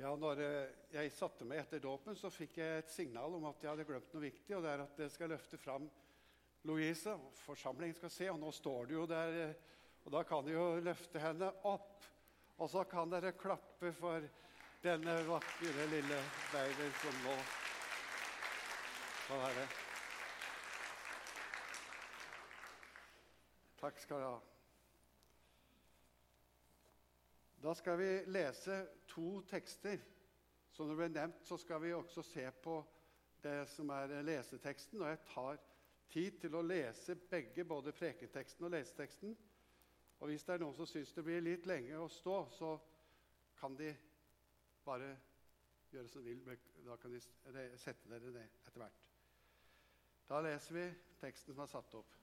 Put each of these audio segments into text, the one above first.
Ja, når eh, jeg satte meg etter dåpen, så fikk jeg et signal om at jeg hadde glemt noe viktig. og det er at jeg skal løfte fram Louise. og Forsamlingen skal se, og nå står du jo der. eh, og Da kan du jo løfte henne opp, og så kan dere klappe for denne vakre lille babyen som nå skal være. Takk skal du ha. Da skal vi lese to tekster. Som det ble nevnt, så skal vi også se på det som er leseteksten. Og jeg tar tid til å lese begge, både prekenteksten og leseteksten. Og hvis det er noen som syns det blir litt lenge å stå, så kan de bare gjøre som de vil. Da kan de sette dere ned etter hvert. Da leser vi teksten som er satt opp.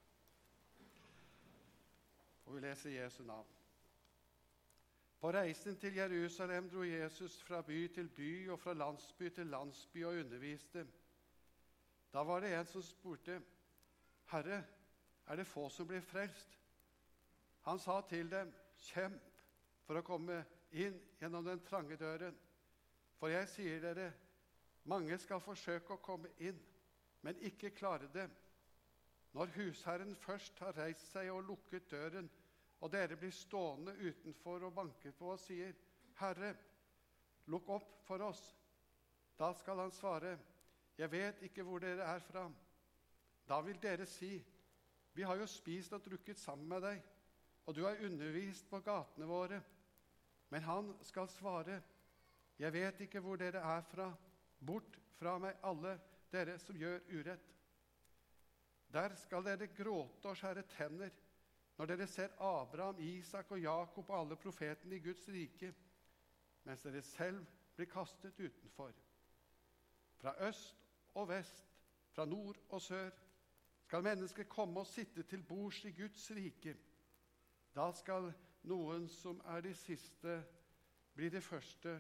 Og vi leser Jesu navn. På reisen til Jerusalem dro Jesus fra by til by og fra landsby til landsby og underviste. Da var det en som spurte, 'Herre, er det få som blir frelst?' Han sa til dem, 'Kjemp for å komme inn gjennom den trange døren.' For jeg sier dere, mange skal forsøke å komme inn, men ikke klare det. Når husherren først har reist seg og lukket døren, og dere blir stående utenfor og banker på og sier, 'Herre, lukk opp for oss.' Da skal han svare, 'Jeg vet ikke hvor dere er fra.' Da vil dere si, 'Vi har jo spist og drukket sammen med deg, og du har undervist på gatene våre.' Men han skal svare, 'Jeg vet ikke hvor dere er fra. Bort fra meg, alle dere som gjør urett.' Der skal dere gråte og skjære tenner når dere ser Abraham, Isak og Jakob og alle profetene i Guds rike, mens dere selv blir kastet utenfor. Fra øst og vest, fra nord og sør, skal mennesker komme og sitte til bords i Guds rike. Da skal noen som er de siste, bli de første,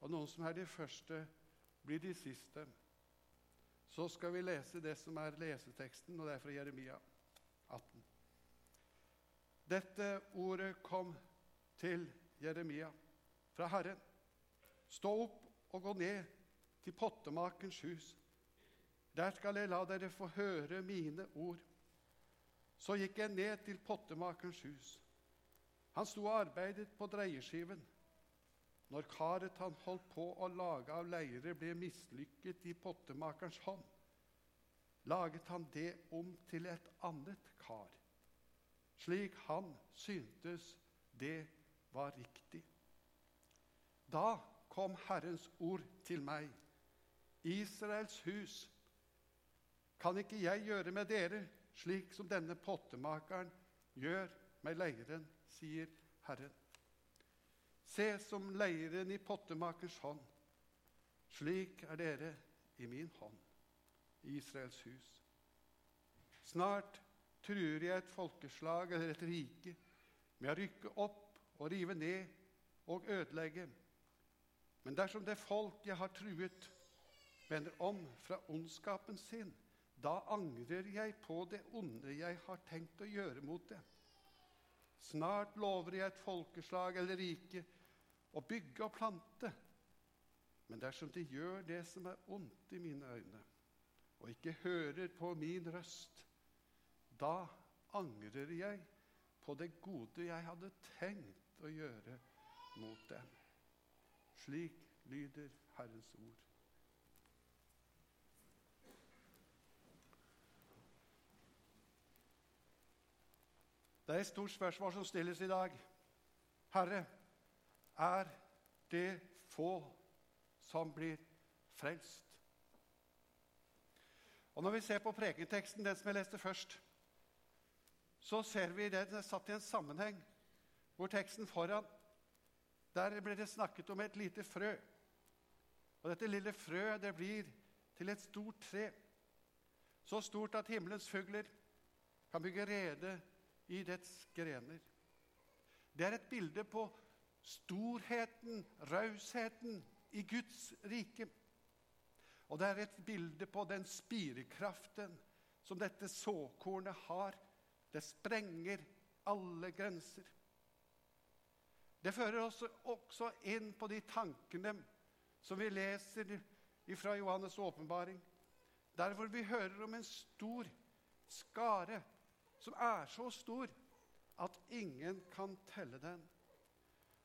og noen som er de første, bli de siste. Så skal vi lese det som er leseteksten, og det er fra Jeremia 18. Dette ordet kom til Jeremia fra Herren. Stå opp og gå ned til pottemakerens hus. Der skal jeg la dere få høre mine ord. Så gikk jeg ned til pottemakerens hus. Han sto og arbeidet på dreieskiven. Når karet han holdt på å lage av leire, ble mislykket i pottemakerens hånd, laget han det om til et annet kar slik han syntes det var riktig. Da kom Herrens ord til meg. Israels hus, kan ikke jeg gjøre med dere slik som denne pottemakeren gjør med leiren, sier Herren. Se som leiren i pottemakers hånd. Slik er dere i min hånd, Israels hus. Snart truer jeg et folkeslag eller et rike med å rykke opp og rive ned og ødelegge. Men dersom det folk jeg har truet, vender om fra ondskapen sin, da angrer jeg på det onde jeg har tenkt å gjøre mot det. Snart lover jeg et folkeslag eller rike å bygge og plante. Men dersom de gjør det som er ondt i mine øyne, og ikke hører på min røst, da angrer jeg på det gode jeg hadde tenkt å gjøre mot dem. Slik lyder Herrens ord. Det er et stort spørsmål som stilles i dag. Herre, er det få som blir frelst? Og Når vi ser på prekenteksten, den som jeg leste først, så ser vi det, er satt i en sammenheng hvor teksten foran Der blir det snakket om et lite frø. Og dette lille frøet det blir til et stort tre. Så stort at himmelens fugler kan bygge rede i dets grener. Det er et bilde på storheten, rausheten, i Guds rike. Og det er et bilde på den spirekraften som dette såkornet har det sprenger alle grenser. Det fører oss også inn på de tankene som vi leser fra Johannes' åpenbaring, der hvor vi hører om en stor skare som er så stor at ingen kan telle den.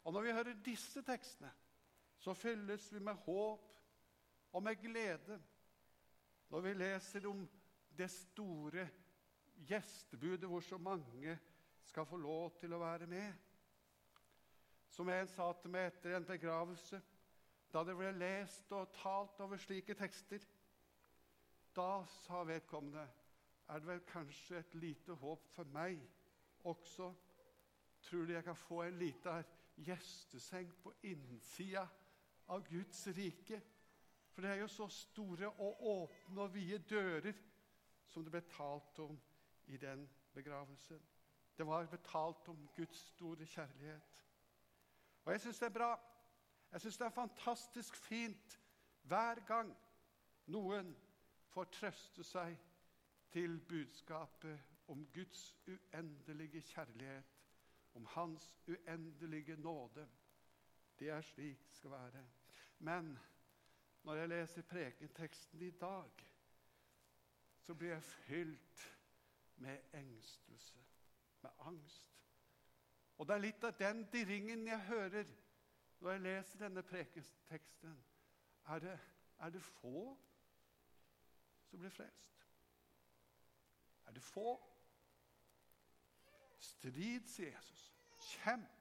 Og Når vi hører disse tekstene, så fylles vi med håp og med glede når vi leser om det store gjestebudet hvor så mange skal få lov til å være med. Som en sa til meg etter en begravelse, da det ble lest og talt over slike tekster. Da sa vedkommende er det vel kanskje et lite håp for meg også. Tror du jeg kan få en liten gjesteseng på innsida av Guds rike? For det er jo så store og åpne og vide dører som det ble talt om i den begravelsen. Det var betalt om Guds store kjærlighet. Og jeg syns det er bra. Jeg syns det er fantastisk fint hver gang noen får trøste seg til budskapet om Guds uendelige kjærlighet, om Hans uendelige nåde. Det er slik det skal være. Men når jeg leser prekenteksten i dag, så blir jeg fylt med engstelse, med angst. Og det er litt av den dirringen jeg hører når jeg leser denne preketeksten. Er det, er det få som blir frelst? Er det få? Strid, sier Jesus. Kjemp.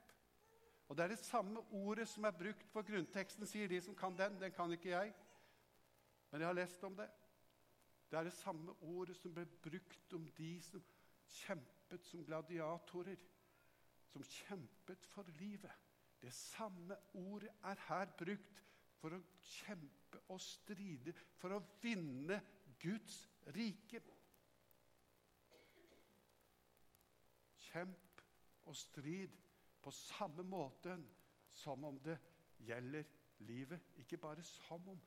Og Det er det samme ordet som er brukt på grunnteksten, sier de som kan den. Den kan ikke jeg, men jeg har lest om det. Det er det samme ordet som ble brukt om de som kjempet som gladiatorer. Som kjempet for livet. Det samme ordet er her brukt for å kjempe og stride, for å vinne Guds rike. Kjemp og strid på samme måte som om det gjelder livet. Ikke bare som om,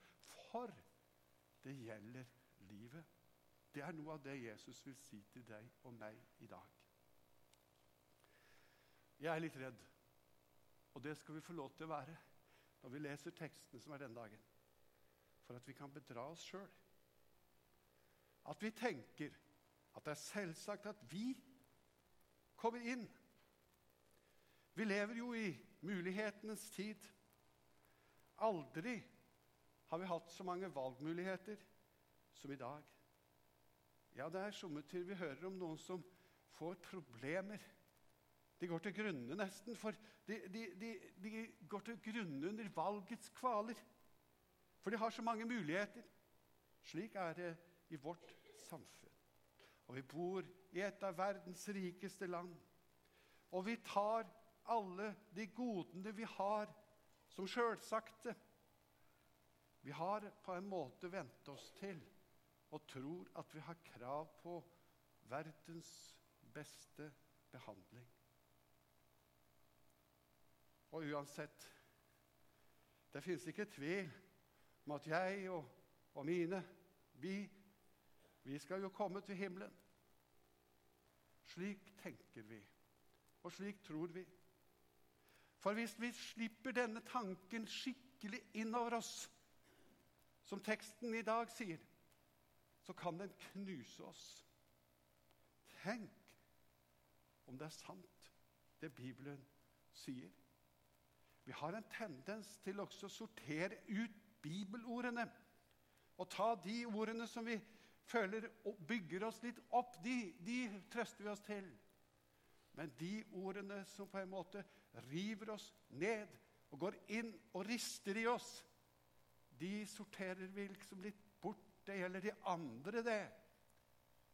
for det gjelder livet. Det er noe av det Jesus vil si til deg og meg i dag. Jeg er litt redd, og det skal vi få lov til å være når vi leser tekstene som er denne dagen, for at vi kan bedra oss sjøl. At vi tenker at det er selvsagt at vi kommer inn vi lever jo i mulighetenes tid. Aldri har vi hatt så mange valgmuligheter som i dag. Ja, det er sommertid vi hører om noen som får problemer. De går til grunne nesten, for de, de, de, de går til grunne under valgets kvaler. For de har så mange muligheter. Slik er det i vårt samfunn. Og vi bor i et av verdens rikeste land. Og vi tar alle de godene vi har, som sjølsagte. Vi har på en måte vent oss til og tror at vi har krav på verdens beste behandling. Og uansett Det fins ikke tvil om at jeg og, og mine, vi, vi skal jo komme til himmelen. Slik tenker vi, og slik tror vi. For hvis vi slipper denne tanken skikkelig innover oss, som teksten i dag sier, så kan den knuse oss. Tenk om det er sant, det Bibelen sier. Vi har en tendens til også å sortere ut bibelordene og ta de ordene som vi føler bygger oss litt opp, de, de trøster vi oss til. Men de ordene som på en måte river oss ned og går inn og rister i oss, de sorterer vi liksom litt. Det gjelder de andre, det.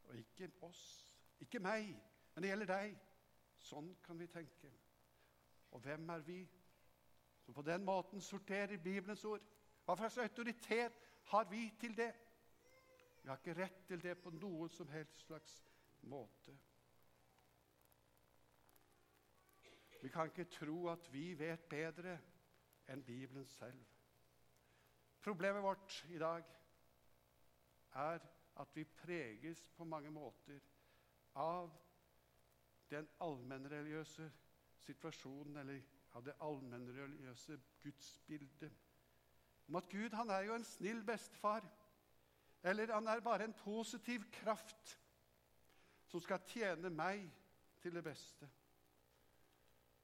Og ikke oss. Ikke meg, men det gjelder deg. Sånn kan vi tenke. Og hvem er vi som på den måten sorterer Bibelens ord? Hva slags autoritet har vi til det? Vi har ikke rett til det på noen som helst slags måte. Vi kan ikke tro at vi vet bedre enn Bibelen selv. Problemet vårt i dag er at vi preges på mange måter av den allmennreligiøse situasjonen, eller av det allmennreligiøse gudsbildet. om at Gud han er jo en snill bestefar. Eller han er bare en positiv kraft som skal tjene meg til det beste.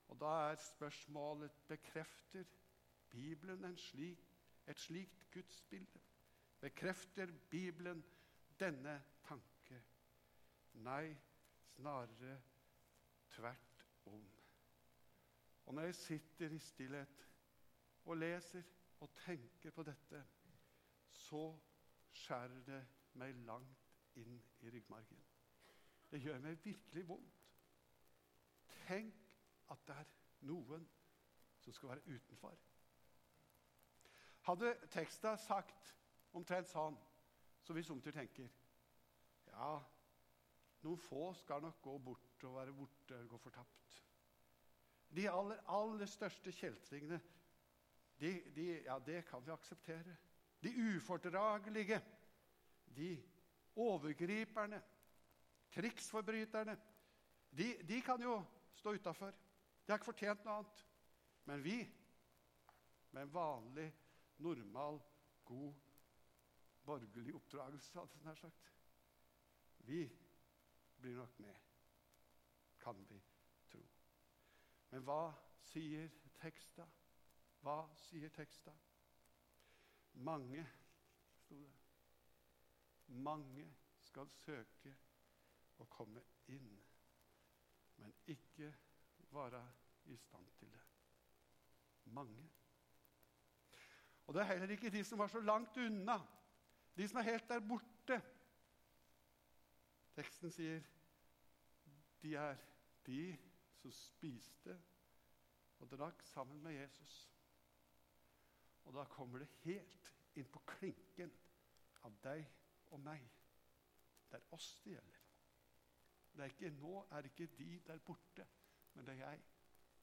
Og da er spørsmålet bekrefter Bibelen slik, et slikt gudsbilde? Bekrefter Bibelen denne tanke? Nei, snarere tvert om. Og når jeg sitter i stillhet og leser og tenker på dette, så skjærer det meg langt inn i ryggmargen. Det gjør meg virkelig vondt. Tenk at det er noen som skal være utenfor. Hadde teksta sagt omtrent sånn, så vi somter tenker Ja, noen få skal nok gå bort og være borte og gå fortapt. De aller, aller største kjeltringene, de, de, ja, det kan vi akseptere. De ufordragelige, de overgriperne, krigsforbryterne, de, de kan jo stå utafor. De har ikke fortjent noe annet. Men vi, med en vanlig, normal, god borgerlig oppdragelse, hadde jeg nær sagt Vi blir nok med, kan vi tro. Men hva sier teksta? Hva sier teksta? Mange, sto det. Mange skal søke å komme inn, men ikke være i stand til det. Mange. Og det er heller ikke de som var så langt unna, de som er helt der borte. Teksten sier de er de som spiste og drakk sammen med Jesus. Og da kommer det helt inn på klinken av deg og meg. Det er oss det gjelder. Det er ikke, nå er det ikke de der borte men det er jeg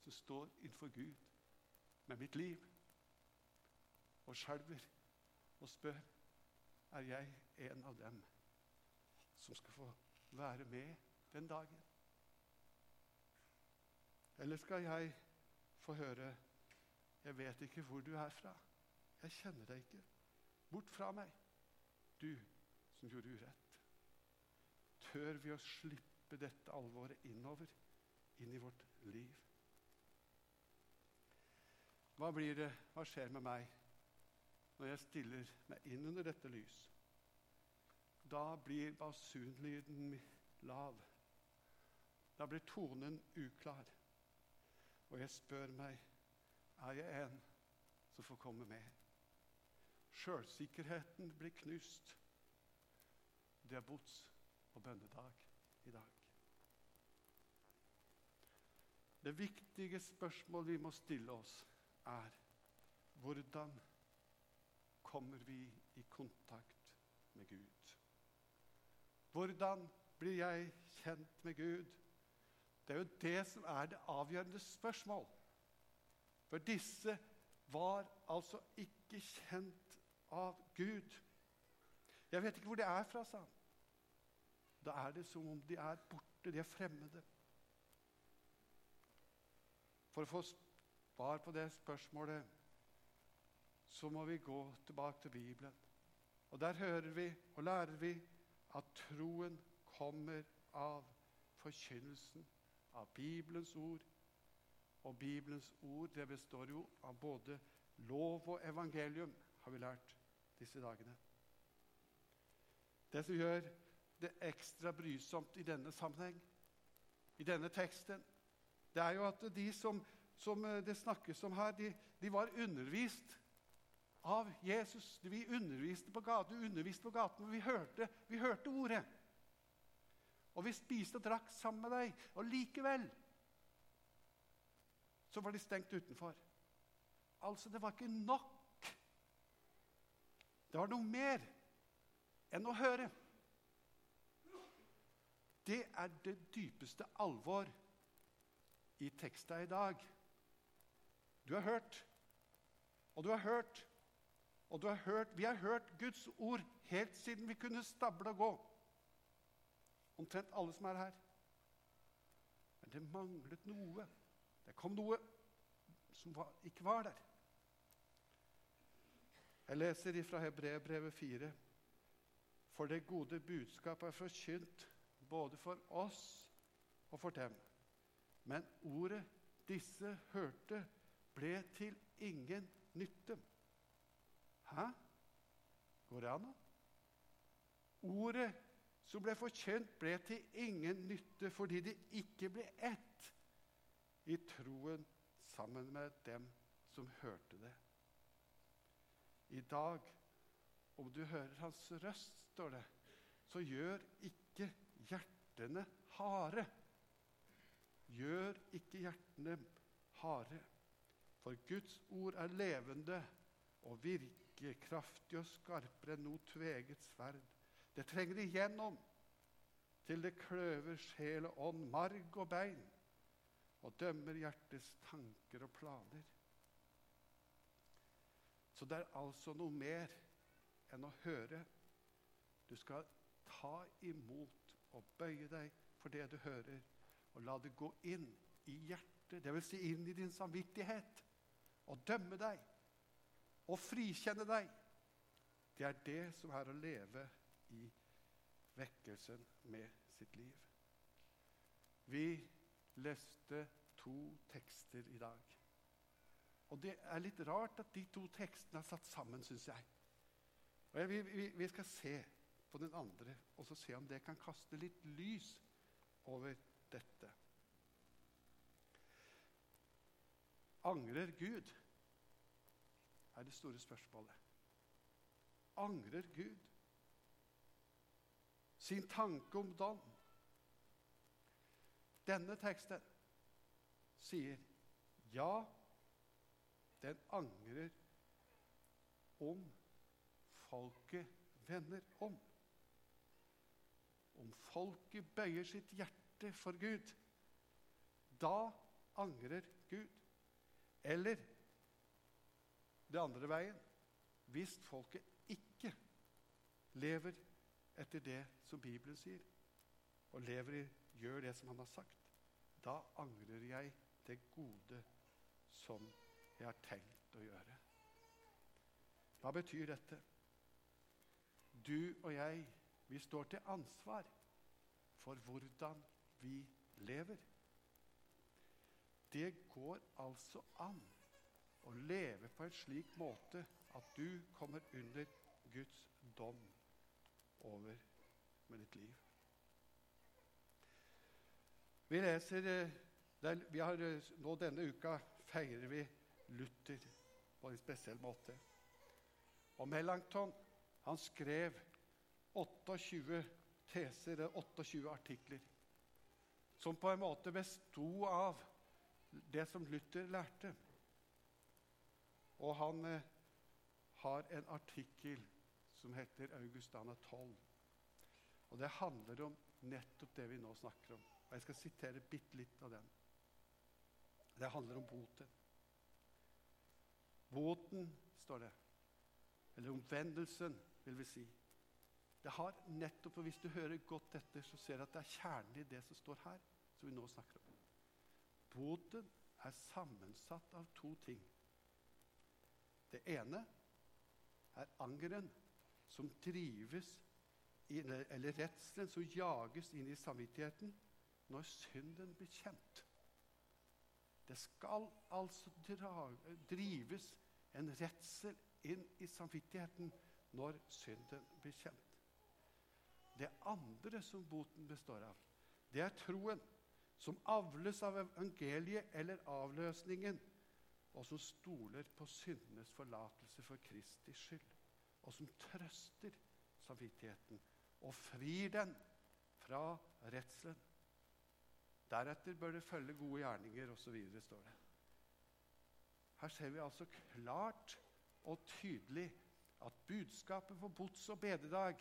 som står innenfor Gud med mitt liv og skjelver og spør er jeg en av dem som skal få være med den dagen. Eller skal jeg få høre jeg vet ikke hvor du er fra. Jeg kjenner deg ikke. Bort fra meg, du som gjorde urett. Tør vi å slippe dette alvoret innover? inn i vårt liv. Hva blir det, hva skjer med meg når jeg stiller meg inn under dette lys? Da blir basunlyden lav. Da blir tonen uklar. Og jeg spør meg er jeg en som får komme med. Sjølsikkerheten blir knust. Det er bots- og bønnedag i dag. Det viktige spørsmålet vi må stille oss, er hvordan kommer vi i kontakt med Gud? Hvordan blir jeg kjent med Gud? Det er jo det som er det avgjørende spørsmål. For disse var altså ikke kjent av Gud. Jeg vet ikke hvor de er fra, sa han. Da er det som om de er borte, de er fremmede. For å få svar på det spørsmålet så må vi gå tilbake til Bibelen. Og Der hører vi og lærer vi at troen kommer av forkynnelsen av Bibelens ord. Og Bibelens ord det består jo av både lov og evangelium, har vi lært disse dagene. Det som gjør det ekstra brysomt i denne sammenheng, i denne teksten, det er jo at de som, som eh, det snakkes om her, de, de, var undervist av Jesus. Vi underviste på gaten, underviste på gaten, vi hørte, vi hørte ordet. Og vi spiste og drakk sammen med deg. Og likevel så var de stengt utenfor. Altså, det var ikke nok. Det var noe mer enn å høre. Det er det dypeste alvor i teksta i dag. Du har hørt, og du har hørt, og har hørt Vi har hørt Guds ord helt siden vi kunne stable og gå. Omtrent alle som er her. Men det manglet noe. Det kom noe som var, ikke var der. Jeg leser ifra Hebreerbrevet 4. For det gode budskap er forkynt både for oss og for dem. Men ordet disse hørte, ble til ingen nytte. Hæ? Går det an, da? Ordet som ble forkjent, ble til ingen nytte fordi de ikke ble ett i troen sammen med dem som hørte det. I dag, om du hører hans røst, står det, så gjør ikke hjertene harde. Gjør ikke hjertene harde. For Guds ord er levende og virkekraftig og skarpere enn noe tveget sverd. Det trenger igjennom til det kløver sjel og ånd, marg og bein, og dømmer hjertets tanker og planer. Så det er altså noe mer enn å høre. Du skal ta imot og bøye deg for det du hører, og la det gå inn i hjertet, dvs. Si inn i din samvittighet, og dømme deg og frikjenne deg. Det er det som er å leve i vekkelsen med sitt liv. Vi leste to tekster i dag. Og det er litt rart at de to tekstene er satt sammen, syns jeg. Jeg, vi, vi, skal se på den andre og så se om det kan kaste litt lys over dette. Angrer Gud? Er det store spørsmålet. Angrer Gud sin tanke om dom? Denne teksten sier ja, den angrer om folket vender om. Om folket bøyer sitt hjerte for Gud, da angrer Gud. Eller det andre veien hvis folket ikke lever etter det som Bibelen sier, og lever gjør det som han har sagt, da angrer jeg det gode som jeg har tenkt å gjøre. Hva betyr dette? Du og jeg, vi står til ansvar for hvordan vi lever. Det går altså an å leve på en slik måte at du kommer under Guds dom over med ditt liv. Vi leser eh, vi har, eh, Nå denne uka feirer vi Luther på en spesiell måte. Og Melanchthon han skrev 28 teser, 28 artikler, som på en måte besto av det som Luther lærte. Og han eh, har en artikkel som heter Augustana 12. Og Det handler om nettopp det vi nå snakker om. Og Jeg skal sitere bitte litt av den. Det handler om boten. Boten, står det. Eller omvendelsen, vil vi si. Det har nettopp, og Hvis du hører godt etter, så ser du at det er kjernen i det som står her, som vi nå snakker om. Boten er sammensatt av to ting. Det ene er angeren som drives inn, eller redselen som jages inn i samvittigheten når synden blir kjent. Det skal altså drives en redsel inn i samvittigheten når synden blir kjent. Det andre som boten består av, det er troen, som avles av evangeliet eller avløsningen og som stoler på syndenes forlatelse for Kristi skyld, og som trøster samvittigheten og frir den fra redselen. Deretter bør det følge gode gjerninger osv., står det. Her ser vi altså klart og tydelig at budskapet for bots- og bededag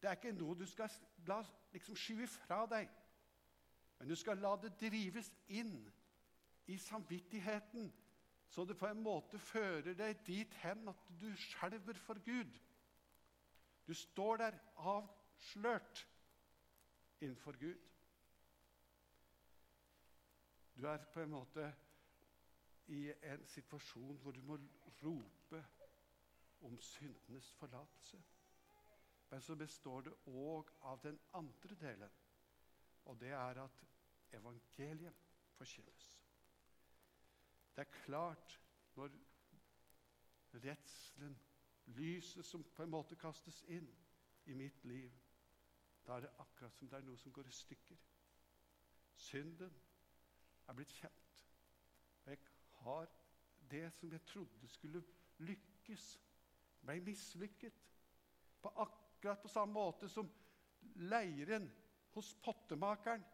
det er ikke noe du skal la liksom skyve fra deg, men du skal la det drives inn i samvittigheten så det på en måte fører deg dit hen at du skjelver for Gud. Du står der avslørt innenfor Gud. Du er på en måte i en situasjon hvor du må rope om syndenes forlatelse. Men så består det òg av den andre delen, og det er at evangeliet forkynnes. Det er klart når redselen, lyset som på en måte kastes inn i mitt liv, da er det akkurat som det er noe som går i stykker. Synden er blitt kjent. Og jeg har det som jeg trodde skulle lykkes, ble mislykket. På akkurat på samme måte som leiren hos pottemakeren.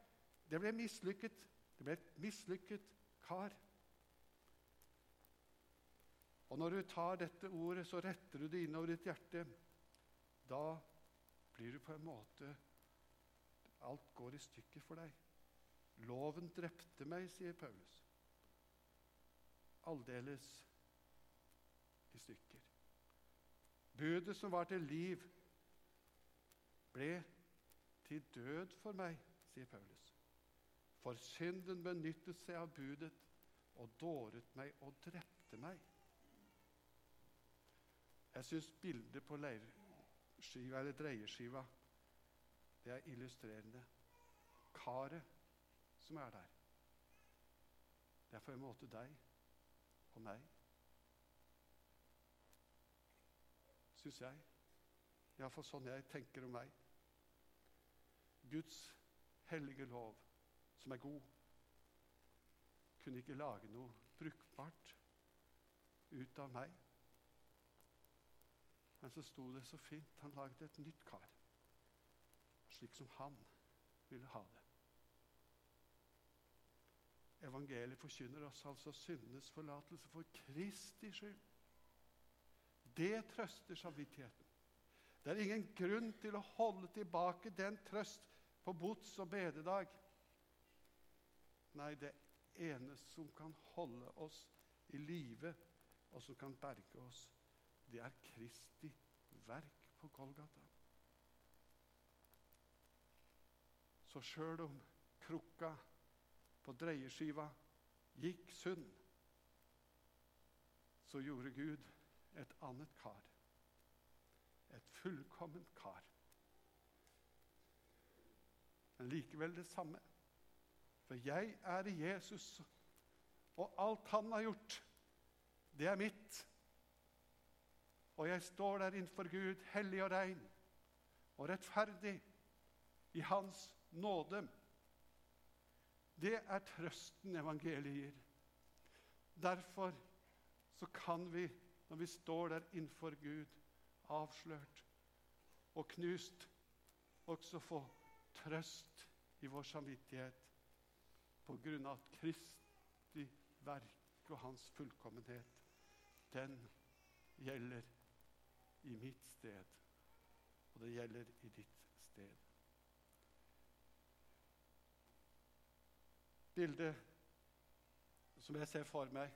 Det ble mislykket. Det ble et mislykket kar. Og når du tar dette ordet, så retter du det innover ditt hjerte. Da blir du på en måte Alt går i stykker for deg. Loven drepte meg, sier Paulus. Aldeles i stykker. Budet som var til liv, ble til død for meg, sier Paulus. For synden benyttet seg av budet og dåret meg og drepte meg. Jeg syns bildet på leirskiva eller dreieskiva det er illustrerende. Karet som er der, det er på en måte deg og meg. Syns jeg. Iallfall sånn jeg tenker om meg. Guds hellige lov, som er god, kunne ikke lage noe brukbart ut av meg. Men så sto det så fint. Han lagde et nytt kar, slik som han ville ha det. Evangeliet forkynner oss altså syndenes forlatelse for Kristi skyld. Det trøster samvittigheten. Det er ingen grunn til å holde tilbake den trøst på bots- og bededag. Nei, det eneste som kan holde oss i live, og som kan berge oss, det er Kristi verk på Golgata. Så sjøl om krukka på dreieskiva gikk sunn, så gjorde Gud et annet kar. Et fullkomment kar. Men likevel det samme. For jeg er Jesus, og alt han har gjort, det er mitt. Og jeg står der innenfor Gud, hellig og rein og rettferdig i Hans nåde. Det er trøsten evangeliet gir. Derfor så kan vi, når vi står der innenfor Gud, avslørt og knust, også få trøst i vår samvittighet på grunn av at Kristi verk og hans fullkommenhet, den gjelder i mitt sted, og det gjelder i ditt sted. Bildet som jeg ser for meg,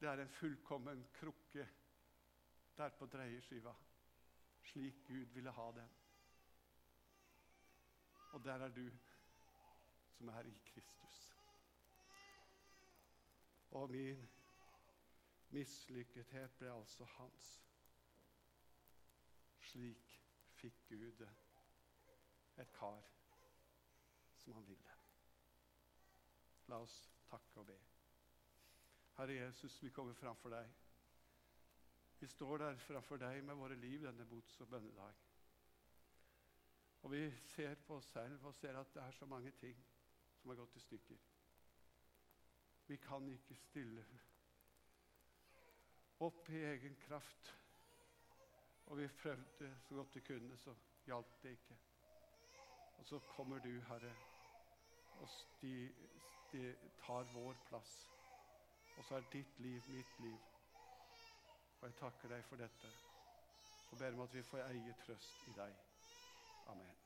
det er en fullkommen krukke der på dreieskiva, slik Gud ville ha den. Og der er du som er i Kristus. Og min mislykkethet ble altså hans. Slik fikk Gud et kar som han ville. La oss takke og be. Herre Jesus, vi kommer framfor deg. Vi står der framfor deg med våre liv denne bots- og bønnedag. Og vi ser på oss selv og ser at det er så mange ting som har gått i stykker. Vi kan ikke stille opp i egen kraft og vi prøvde så godt vi kunne, så hjalp det ikke. Og så kommer du, Herre, og de, de tar vår plass. Og så er ditt liv mitt liv. Og jeg takker deg for dette og ber om at vi får eie trøst i deg. Amen.